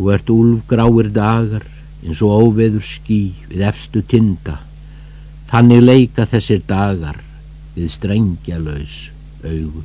Þú ert úlf gráir dagar eins og óveður ský við efstu tinda. Þannig leika þessir dagar við strengja laus augu.